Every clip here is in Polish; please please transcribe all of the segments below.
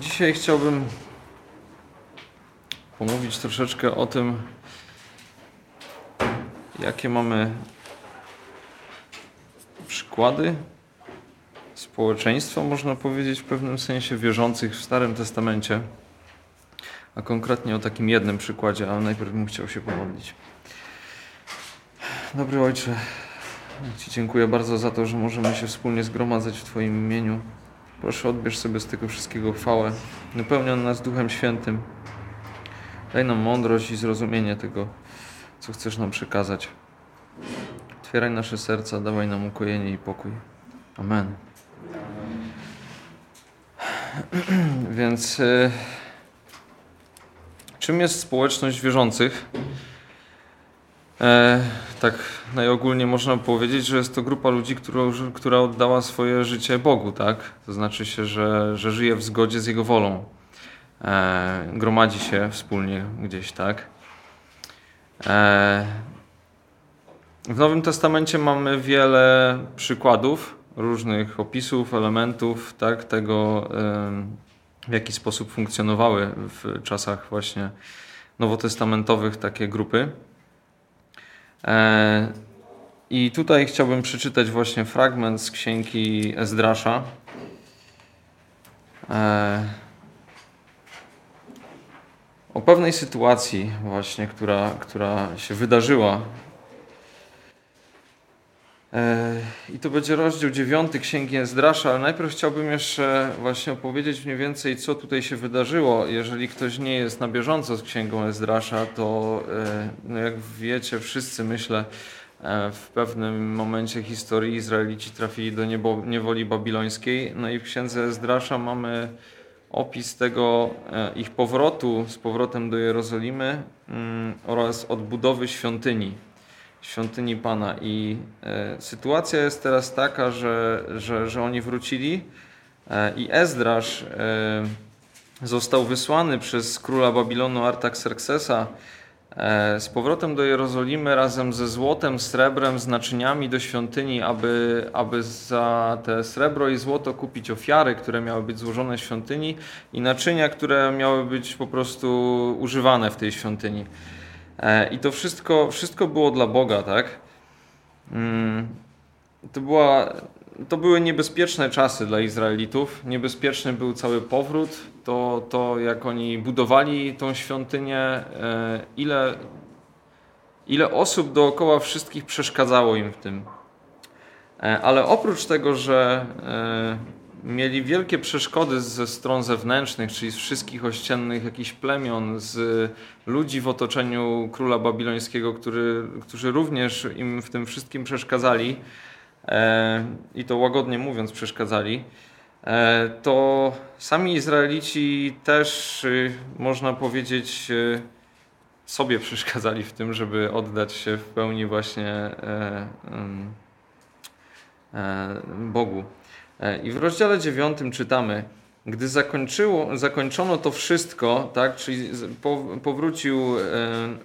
Dzisiaj chciałbym pomówić troszeczkę o tym, jakie mamy przykłady społeczeństwa, można powiedzieć, w pewnym sensie wierzących w Starym Testamencie, a konkretnie o takim jednym przykładzie, ale najpierw bym chciał się pomodlić. Dobry Ojcze, Ci dziękuję bardzo za to, że możemy się wspólnie zgromadzać w Twoim imieniu. Proszę, odbierz sobie z tego wszystkiego chwałę. Napełniaj nas Duchem Świętym. Daj nam mądrość i zrozumienie tego, co chcesz nam przekazać. Otwieraj nasze serca, dawaj nam ukojenie i pokój. Amen. Więc y, czym jest społeczność wierzących? E, tak najogólniej można powiedzieć, że jest to grupa ludzi, która, która oddała swoje życie Bogu, tak? To znaczy się, że, że żyje w zgodzie z Jego wolą. E, gromadzi się wspólnie gdzieś, tak? E, w Nowym Testamencie mamy wiele przykładów, różnych opisów, elementów, tak? Tego, w jaki sposób funkcjonowały w czasach właśnie nowotestamentowych takie grupy. E, I tutaj chciałbym przeczytać właśnie fragment z księgi Ezdrasza. E, o pewnej sytuacji właśnie, która, która się wydarzyła. E, I to będzie rozdział 9 Księgi Ezdrasza, ale najpierw chciałbym jeszcze właśnie opowiedzieć mniej więcej, co tutaj się wydarzyło. Jeżeli ktoś nie jest na bieżąco z Księgą Ezdrasza, to e, no jak wiecie, wszyscy myślę, e, w pewnym momencie historii Izraelici trafili do niewoli babilońskiej. No i w Księdze Ezdrasza mamy opis tego ich powrotu z powrotem do Jerozolimy mm, oraz odbudowy świątyni świątyni Pana. I e, sytuacja jest teraz taka, że, że, że oni wrócili e, i Ezdrasz e, został wysłany przez króla Babilonu Artaxerxesa z powrotem do Jerozolimy razem ze złotem, srebrem, z naczyniami do świątyni, aby, aby za te srebro i złoto kupić ofiary, które miały być złożone w świątyni i naczynia, które miały być po prostu używane w tej świątyni. E, I to wszystko, wszystko było dla Boga, tak? Mm, to, była, to były niebezpieczne czasy dla Izraelitów. Niebezpieczny był cały powrót, to, to jak oni budowali tą świątynię, e, ile, ile osób dookoła wszystkich przeszkadzało im w tym. E, ale oprócz tego, że mieli wielkie przeszkody ze stron zewnętrznych, czyli z wszystkich ościennych jakichś plemion, z ludzi w otoczeniu króla babilońskiego, który, którzy również im w tym wszystkim przeszkadzali, e, i to łagodnie mówiąc przeszkadzali, e, to sami Izraelici też, y, można powiedzieć, y, sobie przeszkadzali w tym, żeby oddać się w pełni właśnie e, Bogu. E, I w rozdziale 9 czytamy, gdy zakończyło, zakończono to wszystko, tak, czyli powrócił e,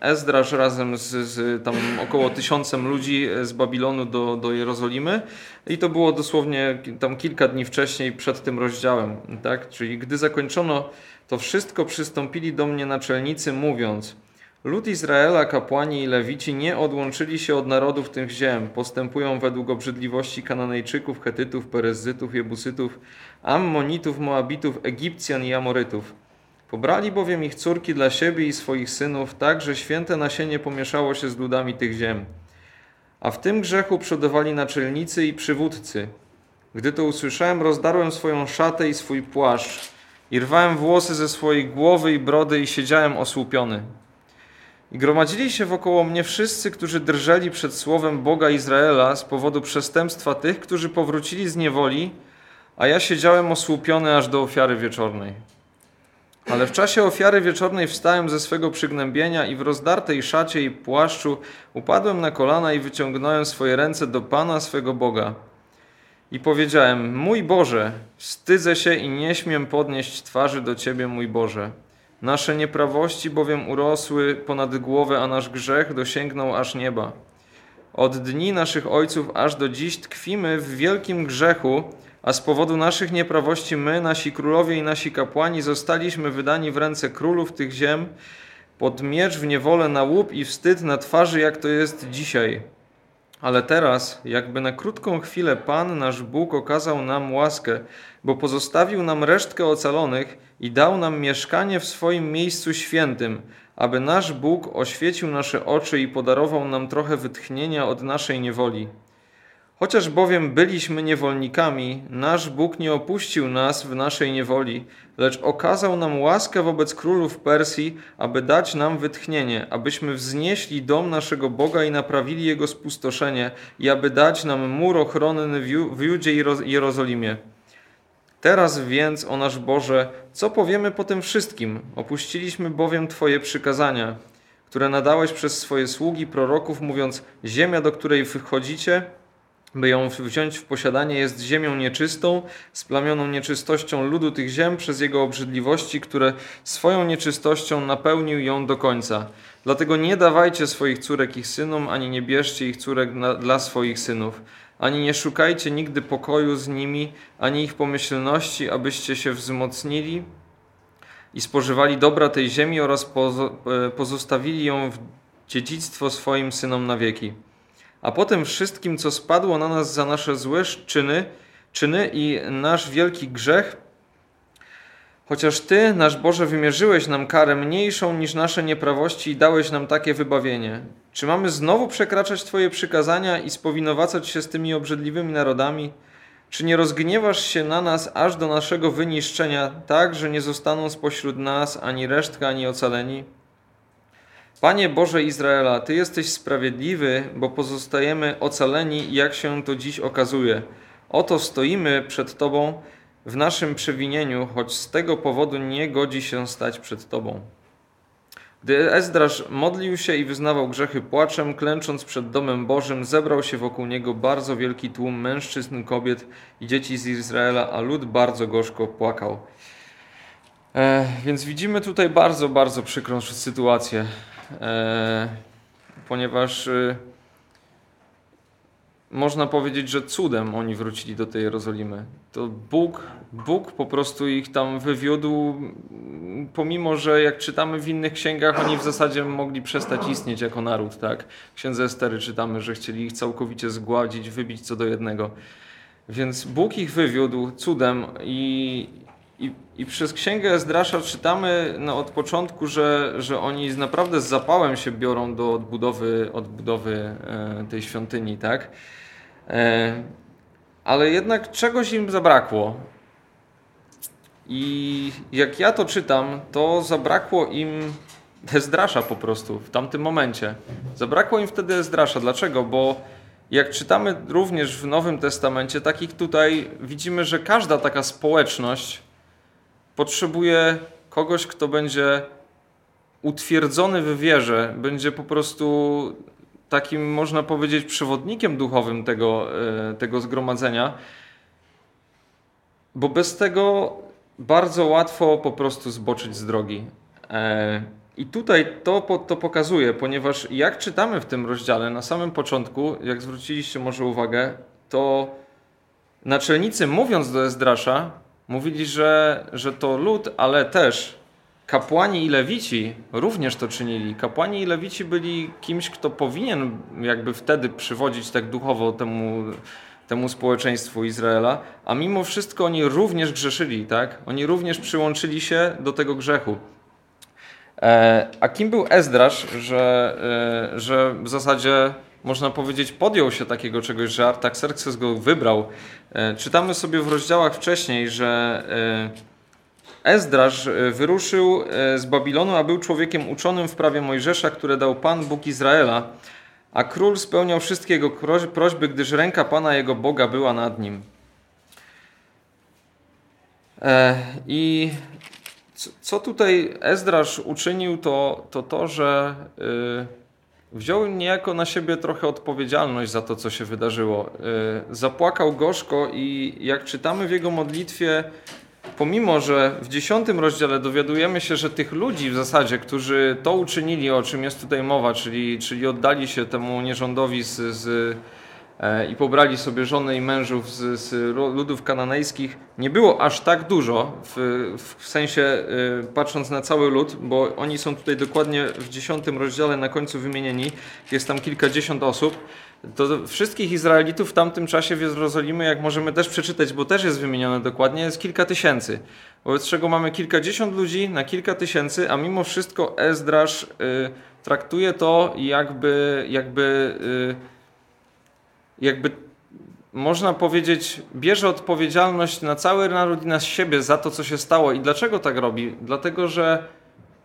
Ezdrasz razem z, z tam około tysiącem ludzi z Babilonu do, do Jerozolimy. I to było dosłownie tam kilka dni wcześniej przed tym rozdziałem, tak, czyli gdy zakończono to wszystko, przystąpili do mnie naczelnicy mówiąc – Lud Izraela, kapłani i lewici nie odłączyli się od narodów tych ziem, postępują według obrzydliwości Kananejczyków, Hetytów, Perezytów, Jebusytów, Ammonitów, Moabitów, Egipcjan i Amorytów. Pobrali bowiem ich córki dla siebie i swoich synów, tak, że święte nasienie pomieszało się z ludami tych ziem. A w tym grzechu przodowali naczelnicy i przywódcy. Gdy to usłyszałem, rozdarłem swoją szatę i swój płaszcz, i rwałem włosy ze swojej głowy i brody i siedziałem osłupiony. I gromadzili się wokoło mnie wszyscy, którzy drżeli przed słowem Boga Izraela z powodu przestępstwa tych, którzy powrócili z niewoli, a ja siedziałem osłupiony aż do ofiary wieczornej. Ale w czasie ofiary wieczornej wstałem ze swego przygnębienia i w rozdartej szacie i płaszczu upadłem na kolana i wyciągnąłem swoje ręce do Pana swego Boga. I powiedziałem: Mój Boże, wstydzę się i nie śmiem podnieść twarzy do Ciebie, mój Boże. Nasze nieprawości bowiem urosły ponad głowę, a nasz grzech dosięgnął aż nieba. Od dni naszych ojców aż do dziś tkwimy w wielkim grzechu, a z powodu naszych nieprawości my, nasi królowie i nasi kapłani zostaliśmy wydani w ręce królów tych ziem pod miecz w niewolę na łup i wstyd na twarzy, jak to jest dzisiaj. Ale teraz, jakby na krótką chwilę Pan, nasz Bóg, okazał nam łaskę, bo pozostawił nam resztkę ocalonych i dał nam mieszkanie w swoim miejscu świętym, aby nasz Bóg oświecił nasze oczy i podarował nam trochę wytchnienia od naszej niewoli. Chociaż bowiem byliśmy niewolnikami, nasz Bóg nie opuścił nas w naszej niewoli, lecz okazał nam łaskę wobec królów Persji, aby dać nam wytchnienie, abyśmy wznieśli dom naszego Boga i naprawili jego spustoszenie, i aby dać nam mur ochronny w Judzie i Jerozolimie. Teraz więc, o nasz Boże, co powiemy po tym wszystkim? Opuściliśmy bowiem Twoje przykazania, które nadałeś przez swoje sługi proroków, mówiąc: Ziemia, do której wychodzicie, by ją wziąć w posiadanie, jest ziemią nieczystą, splamioną nieczystością ludu tych ziem przez jego obrzydliwości, które swoją nieczystością napełnił ją do końca. Dlatego nie dawajcie swoich córek ich synom, ani nie bierzcie ich córek na, dla swoich synów, ani nie szukajcie nigdy pokoju z nimi, ani ich pomyślności, abyście się wzmocnili i spożywali dobra tej ziemi oraz e, pozostawili ją w dziedzictwo swoim synom na wieki a potem wszystkim, co spadło na nas za nasze złe czyny, czyny i nasz wielki grzech, chociaż Ty, nasz Boże, wymierzyłeś nam karę mniejszą niż nasze nieprawości i dałeś nam takie wybawienie. Czy mamy znowu przekraczać Twoje przykazania i spowinowacać się z tymi obrzydliwymi narodami? Czy nie rozgniewasz się na nas aż do naszego wyniszczenia, tak, że nie zostaną spośród nas ani resztka, ani ocaleni? Panie Boże Izraela, Ty jesteś sprawiedliwy, bo pozostajemy ocaleni, jak się to dziś okazuje. Oto stoimy przed Tobą w naszym przewinieniu, choć z tego powodu nie godzi się stać przed Tobą. Gdy Ezdrasz modlił się i wyznawał grzechy płaczem, klęcząc przed domem Bożym, zebrał się wokół niego bardzo wielki tłum mężczyzn, kobiet i dzieci z Izraela, a lud bardzo gorzko płakał. E, więc widzimy tutaj bardzo, bardzo przykrą sytuację. E, ponieważ y, można powiedzieć, że cudem oni wrócili do tej Jerozolimy. To Bóg, Bóg po prostu ich tam wywiódł, pomimo że jak czytamy w innych księgach, oni w zasadzie mogli przestać istnieć jako naród. Tak? W księdze Estery czytamy, że chcieli ich całkowicie zgładzić, wybić co do jednego. Więc Bóg ich wywiódł cudem i, i, I, przez księgę Ezdrasza czytamy no, od początku, że, że oni naprawdę z zapałem się biorą do odbudowy, odbudowy e, tej świątyni, tak? E, ale jednak czegoś im zabrakło. I jak ja to czytam, to zabrakło im Ezdrasza po prostu w tamtym momencie. Zabrakło im wtedy Ezdrasza. Dlaczego? Bo jak czytamy również w Nowym Testamencie, takich tutaj widzimy, że każda taka społeczność potrzebuje kogoś, kto będzie utwierdzony w wierze, będzie po prostu takim, można powiedzieć, przewodnikiem duchowym tego, e, tego zgromadzenia, bo bez tego bardzo łatwo po prostu zboczyć z drogi. E, I tutaj to, to pokazuje, ponieważ jak czytamy w tym rozdziale, na samym początku, jak zwróciliście może uwagę, to naczelnicy mówiąc do Ezdrasza, mówili, że, że to lud, ale też kapłani i lewici również to czynili. Kapłani i lewici byli kimś, kto powinien jakby wtedy przywodzić tak duchowo temu, temu społeczeństwu Izraela, a mimo wszystko oni również grzeszyli, tak? Oni również przyłączyli się do tego grzechu. E, a kim był Ezdrasz, że, e, że w zasadzie można powiedzieć, podjął się takiego czegoś, że Artaxerxes go wybrał. E, czytamy sobie w rozdziałach wcześniej, że e, Ezdrasz e, wyruszył z Babilonu, a był człowiekiem uczonym w prawie Mojżesza, które dał Pan Bóg Izraela, a król spełniał wszystkie jego prośby, gdyż ręka Pana jego Boga była nad nim. I co tutaj Ezdrasz uczynił, to to, to że wziął niejako na siebie trochę odpowiedzialność za to, co się wydarzyło. Y, zapłakał gorzko i jak czytamy w jego modlitwie, pomimo, że w dziesiątym rozdziale dowiadujemy się, że tych ludzi w zasadzie, którzy to uczynili, o czym jest tutaj mowa, czyli, czyli oddali się temu nierządowi z, z, e, i pobrali sobie żony i mężów z, z ludów kananejskich, nie było aż tak dużo, w, w sensie y, patrząc na cały lud, bo oni są tutaj dokładnie w dziesiątym rozdziale na końcu wymienieni, jest tam kilkadziesiąt osób, to wszystkich Izraelitów w tamtym czasie w Jerozolimie, jak możemy też przeczytać, bo też jest wymienione dokładnie, jest kilka tysięcy. Wobec czego mamy kilkadziesiąt ludzi na kilka tysięcy, a mimo wszystko Ezdrasz y, traktuje to jakby, jakby, y, jakby można powiedzieć, bierze odpowiedzialność na cały naród i na siebie za to, co się stało. I dlaczego tak robi? Dlatego, że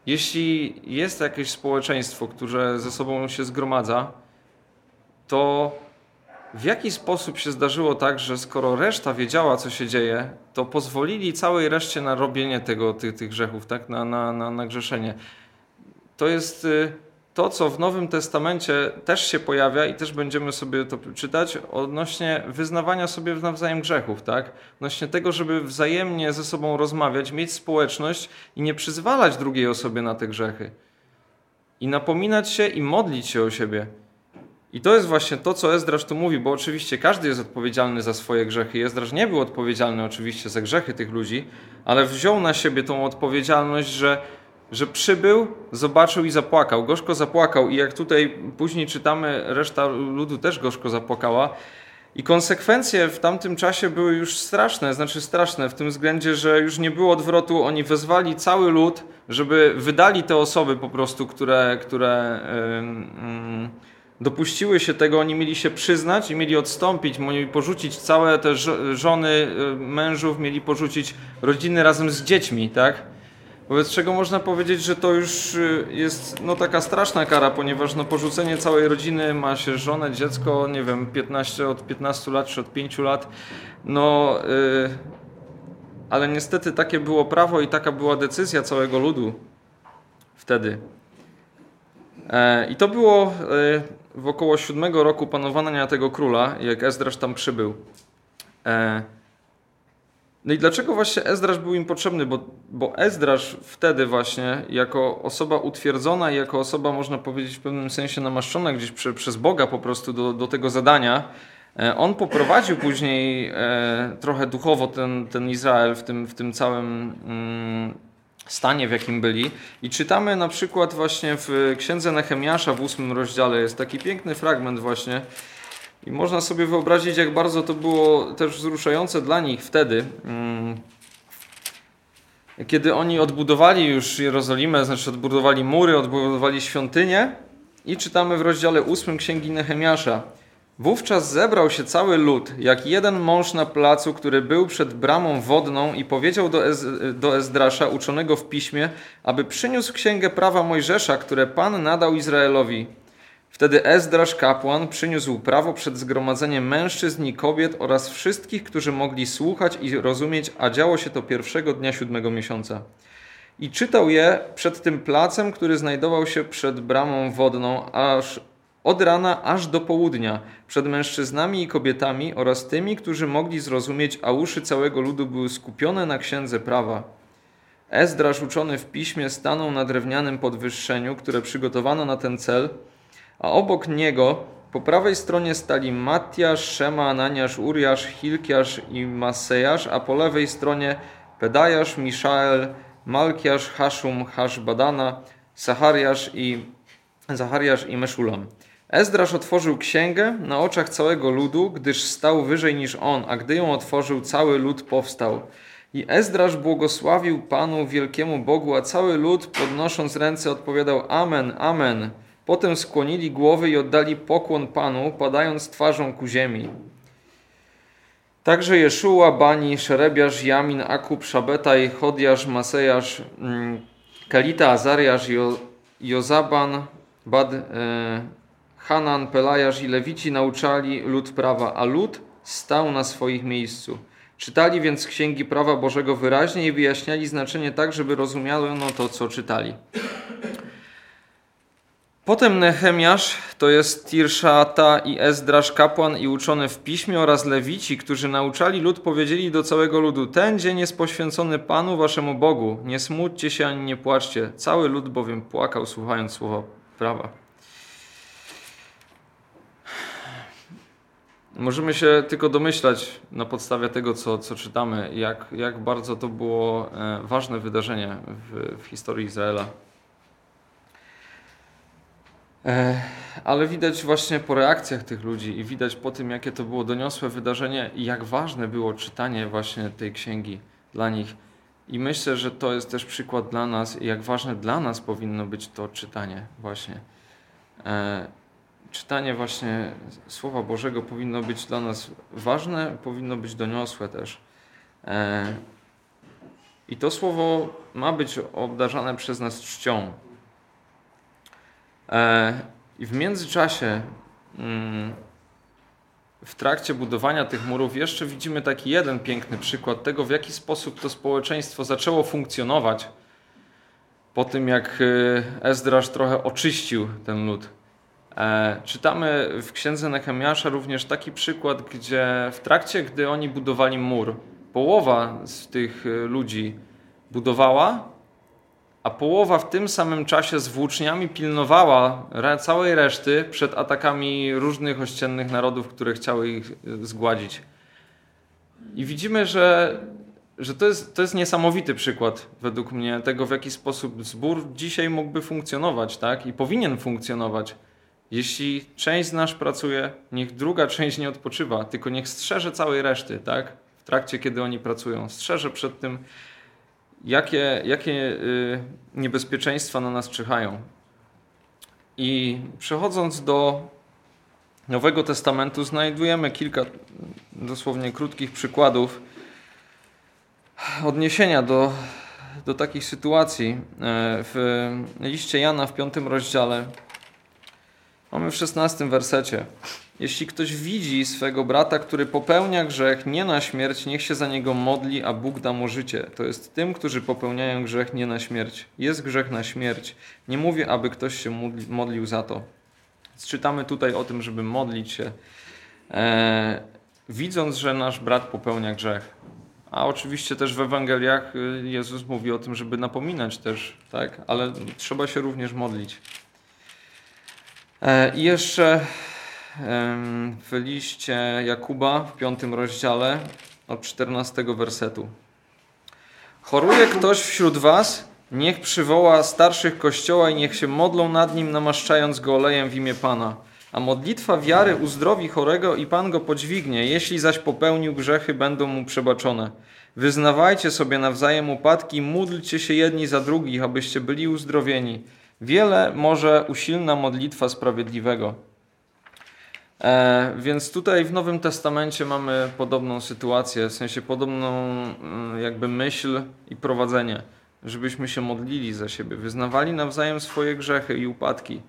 jeśli jest jakieś społeczeństwo, które ze sobą się zgromadza, to w jaki sposób się zdarzyło tak, że skoro reszta wiedziała, co się dzieje, to pozwolili całej reszcie na robienie tego, tych, tych grzechów, tak? na, na, na, na grzeszenie. To jest y, to, co w Nowym Testamencie też się pojawia i też będziemy sobie to czytać odnośnie wyznawania sobie nawzajem grzechów, tak? Odnośnie tego, żeby wzajemnie ze sobą rozmawiać, mieć społeczność i nie przyzwalać drugiej osobie na te grzechy. I napominać się i modlić się o siebie. I to jest właśnie to, co Ezdrasz tu mówi, bo oczywiście każdy jest odpowiedzialny za swoje grzechy. Ezdrasz nie był odpowiedzialny oczywiście za grzechy tych ludzi, ale wziął na siebie tą odpowiedzialność, że, że przybył, zobaczył i zapłakał. Gorzko zapłakał i jak tutaj później czytamy, reszta ludu też gorzko zapłakała. I konsekwencje w tamtym czasie były już straszne, znaczy straszne w tym względzie, że już nie było odwrotu. Oni wezwali cały lud, żeby wydali te osoby po prostu, które, które yy, yy, dopuściły się tego, oni mieli się przyznać i mieli odstąpić, mieli porzucić całe te żony, y, mężów, mieli porzucić rodziny razem z dziećmi, tak? Wobec czego można powiedzieć, że to już y, jest no, taka straszna kara, ponieważ no, porzucenie całej rodziny ma się żonę, dziecko, nie wiem, 15, od 15 lat czy od 5 lat. No, yy, ale niestety takie było prawo i taka była decyzja całego ludu wtedy. E, I to było e, w około siódmego roku panowania tego króla, jak Ezdrasz tam przybył. E, no i dlaczego właśnie Ezdrasz był im potrzebny? Bo, bo Ezdrasz wtedy właśnie, jako osoba utwierdzona i jako osoba, można powiedzieć, w pewnym sensie namaszczona gdzieś prze, przez Boga po prostu do, do tego zadania, on poprowadził później trochę duchowo ten, ten Izrael w tym, w tym całym mm, stanie, w jakim byli. I czytamy na przykład właśnie w księdze Nehemiasza w ósmym rozdziale, jest taki piękny fragment właśnie. I można sobie wyobrazić, jak bardzo to było też wzruszające dla nich wtedy. Mm. Kiedy oni odbudowali już Jerozolimę, znaczy odbudowali mury, odbudowali świątynię i czytamy w rozdziale ósmym Księgi Nehemiasza. Wówczas zebrał się cały lud, jak jeden mąż na placu, który był przed bramą wodną i powiedział do, Ez do Ezdrasza, uczonego w piśmie, aby przyniósł księgę prawa Mojżesza, które Pan nadał Izraelowi. Wtedy Ezdrasz kapłan przyniósł prawo przed zgromadzeniem mężczyzn i kobiet oraz wszystkich, którzy mogli słuchać i rozumieć, a działo się to pierwszego dnia siódmego miesiąca. I czytał je przed tym placem, który znajdował się przed bramą wodną, aż od rana aż do południa, przed mężczyznami i kobietami oraz tymi, którzy mogli zrozumieć, a uszy całego ludu były skupione na księdze prawa. Ezdrasz uczony w piśmie stanął na drewnianym podwyższeniu, które przygotowano na ten cel, a obok niego po prawej stronie stali Matjasz, Szema, Ananiasz, Uriasz, Hilkiasz i Masejasz, a po lewej stronie Pedajasz, Miszael, Malkiasz, Haszum, Haszbadana, Sachariasz i Zachariasz i Meszulam. Ezdrasz otworzył księgę na oczach całego ludu, gdyż stał wyżej niż on, a gdy ją otworzył, cały lud powstał. I Ezdrasz błogosławił Panu wielkiemu Bogu, a cały lud podnosząc ręce odpowiadał Amen, Amen. Potem skłonili głowy i oddali pokłon Panu, padając twarzą ku ziemi. Także Jeszua, Bani, Szerebiasz, Jamin, Akub, Szabetaj, Chodiasz, Masejasz, mm, Kalita, Azariasz, jo, Jozaban, Bad, e, Hanan, Pelajasz i Lewici nauczali lud prawa, a lud stał na swoich miejscu. Czytali więc księgi prawa Bożego wyraźnie i wyjaśniali znaczenie tak, żeby rozumiano to, co czytali. Potem Nehemiasz, to jest Tirszata i Ezdrasz, kapłan i uczony w piśmie oraz Lewici, którzy nauczali lud, powiedzieli do całego ludu, ten dzień jest poświęcony Panu waszemu Bogu, nie smućcie się ani nie płaczcie. Cały lud bowiem płakał, słuchając słowa prawa. możemy się tylko domyślać na podstawie tego, co, co czytamy, jak, jak bardzo to było e, ważne wydarzenie w, w historii Izraela. E, ale widać właśnie po reakcjach tych ludzi i widać po tym, jakie to było doniosłe wydarzenie i jak ważne było czytanie właśnie tej księgi dla nich. I myślę, że to jest też przykład dla nas, jak ważne dla nas powinno być to czytanie właśnie. E, czytanie właśnie Słowa Bożego powinno być dla nas ważne, powinno być doniosłe też. E, I to Słowo ma być obdarzane przez nas czcią. E, I w międzyczasie mm, w trakcie budowania tych murów jeszcze widzimy taki jeden piękny przykład tego, w jaki sposób to społeczeństwo zaczęło funkcjonować po tym, jak y, Ezdrasz trochę oczyścił ten lud. E, czytamy w księdze Nehemiasza również taki przykład, gdzie w trakcie, gdy oni budowali mur, połowa z tych y, ludzi budowała, a połowa w tym samym czasie z włóczniami pilnowała całej reszty przed atakami różnych ościennych narodów, które chciały ich e, zgładzić. I widzimy, że, że to, jest, to jest niesamowity przykład według mnie tego, w jaki sposób zbór dzisiaj mógłby funkcjonować, tak? I powinien funkcjonować. Jeśli część z nas pracuje, niech druga część nie odpoczywa, tylko niech strzeże całej reszty, tak? W trakcie, kiedy oni pracują. Strzeże przed tym, jakie, jakie y, niebezpieczeństwa na nas czyhają. I przechodząc do Nowego Testamentu, znajdujemy kilka dosłownie krótkich przykładów odniesienia do, do takich sytuacji. E, w liście Jana w piątym rozdziale mamy w szesnastym wersecie. Jeśli ktoś widzi swego brata, który popełnia grzech nie na śmierć, niech się za niego modli, a Bóg da mu życie. To jest tym, którzy popełniają grzech nie na śmierć. Jest grzech na śmierć. Nie mówię, aby ktoś się modlił za to. Czytamy tutaj o tym, żeby modlić się, e, widząc, że nasz brat popełnia grzech. A oczywiście też w Ewangeliach y, Jezus mówi o tym, żeby napominać też, tak? Ale trzeba się również modlić. E, I jeszcze w liście Jakuba w piątym rozdziale od 14 wersetu. Choruje ktoś wśród was, niech przywoła starszych kościoła i niech się modlą nad nim, namaszczając go olejem w imię Pana. A modlitwa wiary uzdrowi chorego i Pan go podźwignie. Jeśli zaś popełnił grzechy, będą mu przebaczone. Wyznawajcie sobie nawzajem upadki, módlcie się jedni za drugich, abyście byli uzdrowieni. Wiele może usilna modlitwa sprawiedliwego. E, więc tutaj w Nowym Testamencie mamy podobną sytuację, w sensie podobną mm, jakby myśl i prowadzenie, żebyśmy się modlili za siebie, wyznawali nawzajem swoje grzechy i upadki.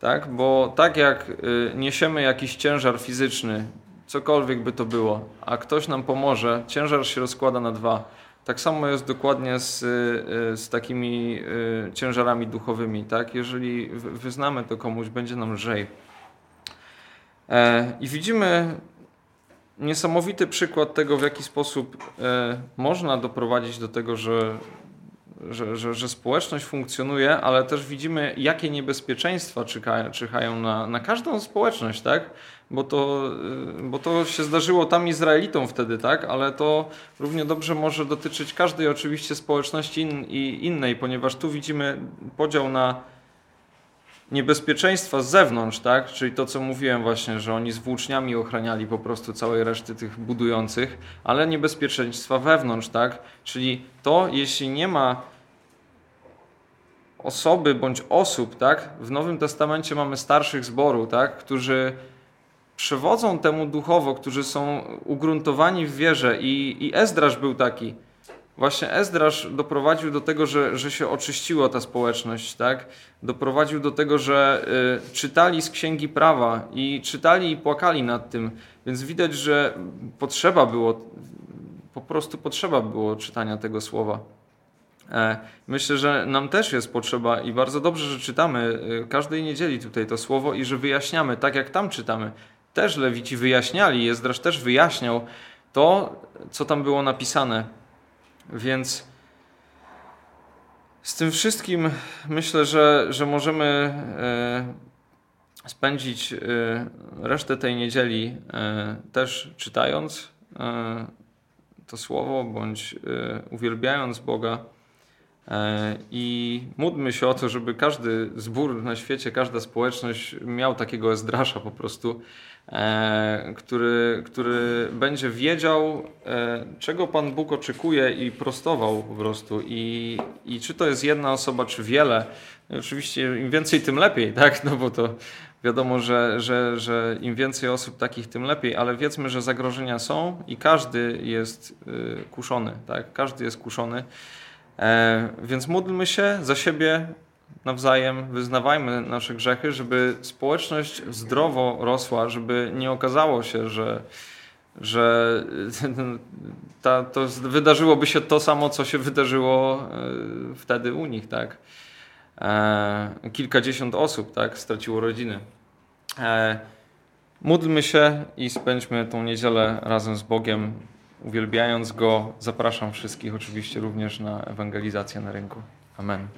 Tak? Bo tak jak y, niesiemy jakiś ciężar fizyczny, cokolwiek by to było, a ktoś nam pomoże, ciężar się rozkłada na dwa. Tak samo jest dokładnie z, y, z takimi y, ciężarami duchowymi. Tak? Jeżeli wyznamy to komuś, będzie nam lżej. E, I widzimy niesamowity przykład tego, w jaki sposób e, można doprowadzić do tego, że, że, że, że społeczność funkcjonuje, ale też widzimy, jakie niebezpieczeństwa czyhają, na, na każdą społeczność, tak? Bo to, e, bo to się zdarzyło tam Izraelitom wtedy, tak? Ale to równie dobrze może dotyczyć każdej oczywiście społeczności in, i innej, ponieważ tu widzimy podział na niebezpieczeństwa z zewnątrz, tak? Czyli to, co mówiłem właśnie, że oni z włóczniami ochraniali po prostu całej reszty tych budujących, ale niebezpieczeństwa wewnątrz, tak? Czyli to, jeśli nie ma osoby bądź osób, tak? W Nowym Testamencie mamy starszych zboru, tak? Którzy przewodzą temu duchowo, którzy są ugruntowani w wierze i, i Ezdrasz był taki, właśnie Ezdrasz doprowadził do tego, że, że się oczyściła ta społeczność, tak? Doprowadził do tego, że y, czytali z księgi prawa i czytali i płakali nad tym, więc widać, że potrzeba było, po prostu potrzeba było czytania tego słowa. E, myślę, że nam też jest potrzeba i bardzo dobrze, że czytamy y, każdej niedzieli tutaj to słowo i że wyjaśniamy, tak jak tam czytamy. Też Lewici wyjaśniali, Ezdrasz też wyjaśniał to, co tam było napisane. Więc z tym wszystkim myślę, że, że możemy spędzić y, resztę tej niedzieli y, też czytając to słowo, bądź uwielbiając Boga. I módlmy się o to, żeby każdy zbór na świecie, każda społeczność miał takiego Ezdrasza po prostu, który, który będzie wiedział, czego Pan Bóg oczekuje i prostował po prostu. I, i czy to jest jedna osoba, czy wiele. Oczywiście im więcej, tym lepiej, tak? No bo to Wiadomo, że, że, że im więcej osób takich, tym lepiej, ale wiedzmy, że zagrożenia są i każdy jest kuszony, tak? Każdy jest kuszony. E, więc módlmy się za siebie nawzajem, wyznawajmy nasze grzechy, żeby społeczność zdrowo rosła, żeby nie okazało się, że, że ta, to wydarzyłoby się to samo, co się wydarzyło y, wtedy u nich, tak? E, kilkadziesiąt osób tak, straciło rodziny. E, módlmy się i spędźmy tą niedzielę razem z Bogiem, uwielbiając Go. Zapraszam wszystkich oczywiście również na ewangelizację na rynku. Amen.